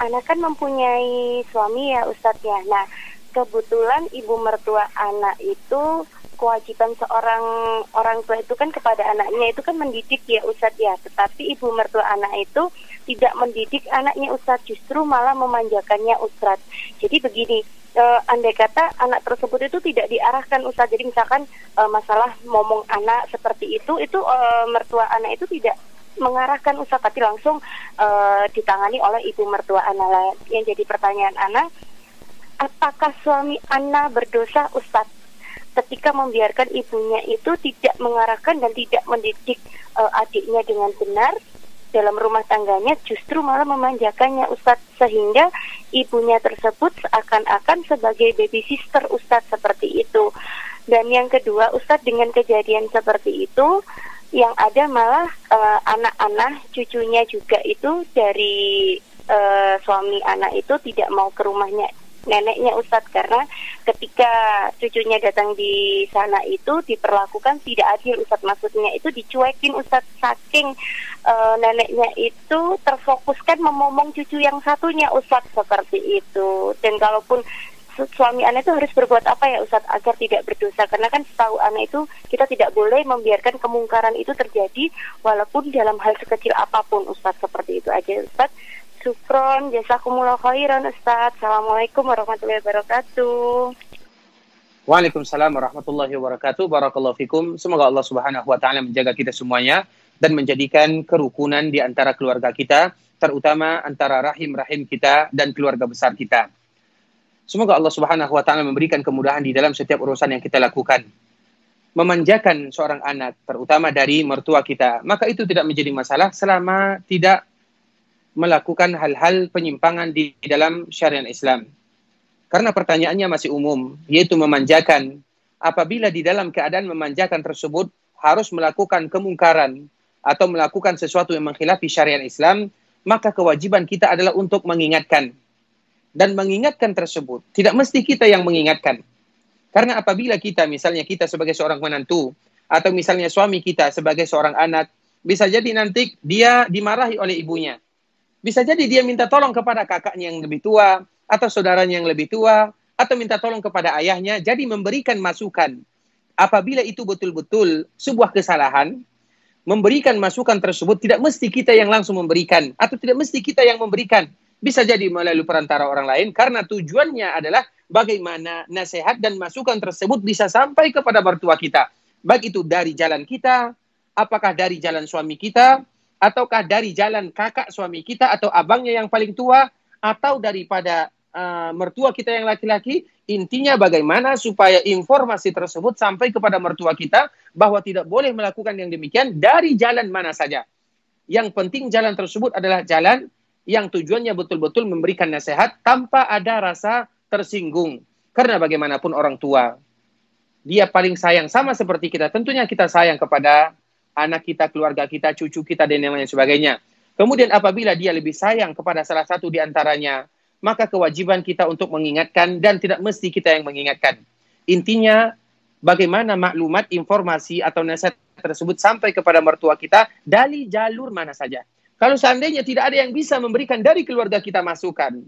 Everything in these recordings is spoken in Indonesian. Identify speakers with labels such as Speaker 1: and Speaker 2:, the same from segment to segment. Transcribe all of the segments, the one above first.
Speaker 1: anak kan mempunyai suami ya Ustadz ya. Nah, kebetulan ibu mertua anak itu kewajiban seorang orang tua itu kan kepada anaknya itu kan mendidik ya Ustadz ya. Tetapi ibu mertua anak itu tidak mendidik anaknya Ustadz, justru malah memanjakannya Ustadz. Jadi begini, uh, andai kata anak tersebut itu tidak diarahkan Ustadz. Jadi misalkan uh, masalah ngomong anak seperti itu, itu uh, mertua anak itu tidak mengarahkan Ustadz, tapi langsung uh, ditangani oleh ibu mertua anak. Yang jadi pertanyaan anak, apakah suami anak berdosa Ustadz? ketika membiarkan ibunya itu tidak mengarahkan dan tidak mendidik uh, adiknya dengan benar dalam rumah tangganya justru malah memanjakannya Ustadz sehingga ibunya tersebut seakan-akan sebagai baby sister Ustadz seperti itu dan yang kedua Ustadz dengan kejadian seperti itu yang ada malah eh, anak-anak uh, cucunya juga itu dari uh, suami anak itu tidak mau ke rumahnya neneknya Ustadz. Karena ketika cucunya datang di sana itu diperlakukan tidak adil Ustadz. Maksudnya itu dicuekin Ustadz. Saking uh, neneknya itu terfokuskan memomong cucu yang satunya Ustadz. Seperti itu. Dan kalaupun suami anak itu harus berbuat apa ya Ustadz agar tidak berdosa karena kan setahu anak itu kita tidak boleh membiarkan kemungkaran itu terjadi walaupun dalam hal sekecil apa pun Ustadz seperti itu aja Ustadz Sukron, jazakumullah khairan Ustaz. Assalamualaikum warahmatullahi wabarakatuh.
Speaker 2: Waalaikumsalam warahmatullahi wabarakatuh. Barakallahu fikum. Semoga Allah Subhanahu wa taala menjaga kita semuanya dan menjadikan kerukunan di antara keluarga kita, terutama antara rahim-rahim kita dan keluarga besar kita. Semoga Allah Subhanahu wa taala memberikan kemudahan di dalam setiap urusan yang kita lakukan. Memanjakan seorang anak, terutama dari mertua kita, maka itu tidak menjadi masalah selama tidak melakukan hal-hal penyimpangan di dalam syariat Islam. Karena pertanyaannya masih umum, yaitu memanjakan. Apabila di dalam keadaan memanjakan tersebut harus melakukan kemungkaran atau melakukan sesuatu yang mengkhilafi syariat Islam, maka kewajiban kita adalah untuk mengingatkan. Dan mengingatkan tersebut tidak mesti kita yang mengingatkan. Karena apabila kita, misalnya kita sebagai seorang menantu, atau misalnya suami kita sebagai seorang anak, bisa jadi nanti dia dimarahi oleh ibunya bisa jadi dia minta tolong kepada kakaknya yang lebih tua, atau saudaranya yang lebih tua, atau minta tolong kepada ayahnya. Jadi memberikan masukan. Apabila itu betul-betul sebuah kesalahan, memberikan masukan tersebut tidak mesti kita yang langsung memberikan, atau tidak mesti kita yang memberikan. Bisa jadi melalui perantara orang lain, karena tujuannya adalah bagaimana nasihat dan masukan tersebut bisa sampai kepada mertua kita. Baik itu dari jalan kita, apakah dari jalan suami kita, ataukah dari jalan kakak suami kita atau abangnya yang paling tua atau daripada uh, mertua kita yang laki-laki intinya bagaimana supaya informasi tersebut sampai kepada mertua kita bahwa tidak boleh melakukan yang demikian dari jalan mana saja yang penting jalan tersebut adalah jalan yang tujuannya betul-betul memberikan nasihat tanpa ada rasa tersinggung karena bagaimanapun orang tua dia paling sayang sama seperti kita tentunya kita sayang kepada anak kita, keluarga kita, cucu kita, dan yang lain sebagainya. Kemudian apabila dia lebih sayang kepada salah satu di antaranya, maka kewajiban kita untuk mengingatkan dan tidak mesti kita yang mengingatkan. Intinya, bagaimana maklumat, informasi, atau nasihat tersebut sampai kepada mertua kita dari jalur mana saja. Kalau seandainya tidak ada yang bisa memberikan dari keluarga kita masukan,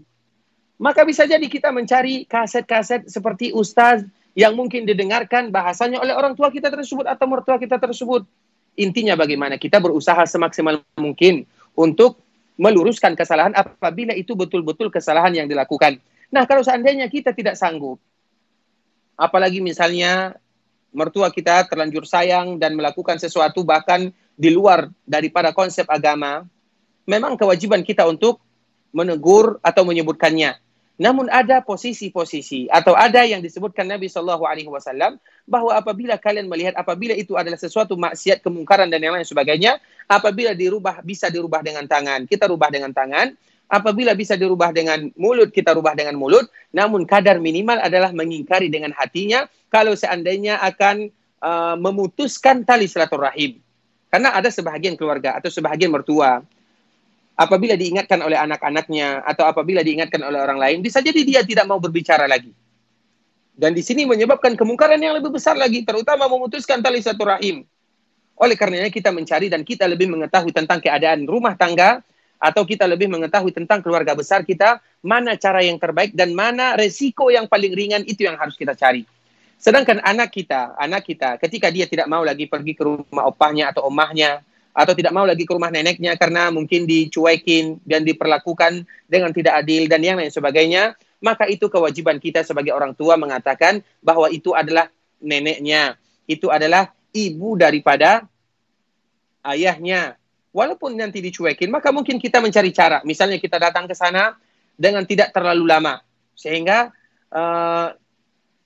Speaker 2: maka bisa jadi kita mencari kaset-kaset seperti ustaz yang mungkin didengarkan bahasanya oleh orang tua kita tersebut atau mertua kita tersebut. Intinya bagaimana kita berusaha semaksimal mungkin untuk meluruskan kesalahan apabila itu betul-betul kesalahan yang dilakukan. Nah, kalau seandainya kita tidak sanggup, apalagi misalnya mertua kita terlanjur sayang dan melakukan sesuatu bahkan di luar daripada konsep agama, memang kewajiban kita untuk menegur atau menyebutkannya. Namun ada posisi-posisi atau ada yang disebutkan Nabi Shallallahu Alaihi Wasallam bahwa apabila kalian melihat apabila itu adalah sesuatu maksiat kemungkaran dan yang lain sebagainya, apabila dirubah bisa dirubah dengan tangan, kita rubah dengan tangan. Apabila bisa dirubah dengan mulut, kita rubah dengan mulut. Namun kadar minimal adalah mengingkari dengan hatinya kalau seandainya akan uh, memutuskan tali silaturahim. Karena ada sebahagian keluarga atau sebahagian mertua apabila diingatkan oleh anak-anaknya atau apabila diingatkan oleh orang lain, bisa jadi dia tidak mau berbicara lagi. Dan di sini menyebabkan kemungkaran yang lebih besar lagi, terutama memutuskan tali satu rahim. Oleh karenanya kita mencari dan kita lebih mengetahui tentang keadaan rumah tangga atau kita lebih mengetahui tentang keluarga besar kita, mana cara yang terbaik dan mana resiko yang paling ringan itu yang harus kita cari. Sedangkan anak kita, anak kita ketika dia tidak mau lagi pergi ke rumah opahnya atau omahnya atau tidak mau lagi ke rumah neneknya karena mungkin dicuekin dan diperlakukan dengan tidak adil dan yang lain sebagainya, maka itu kewajiban kita sebagai orang tua mengatakan bahwa itu adalah neneknya, itu adalah ibu daripada ayahnya. Walaupun nanti dicuekin, maka mungkin kita mencari cara. Misalnya kita datang ke sana dengan tidak terlalu lama. Sehingga uh,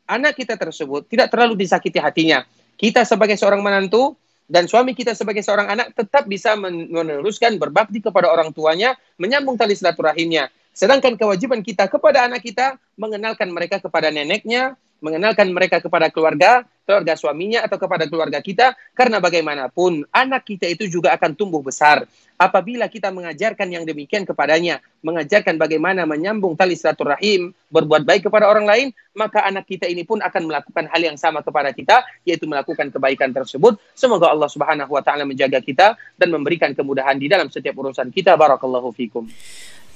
Speaker 2: anak kita tersebut tidak terlalu disakiti hatinya. Kita sebagai seorang menantu dan suami kita sebagai seorang anak tetap bisa meneruskan berbakti kepada orang tuanya, menyambung tali silaturahimnya. Sedangkan kewajiban kita kepada anak kita mengenalkan mereka kepada neneknya, mengenalkan mereka kepada keluarga, keluarga suaminya atau kepada keluarga kita karena bagaimanapun anak kita itu juga akan tumbuh besar apabila kita mengajarkan yang demikian kepadanya, mengajarkan bagaimana menyambung tali silaturahim, berbuat baik kepada orang lain, maka anak kita ini pun akan melakukan hal yang sama kepada kita, yaitu melakukan kebaikan tersebut. Semoga Allah Subhanahu wa taala menjaga kita dan memberikan kemudahan di dalam setiap urusan kita. Barakallahu fikum.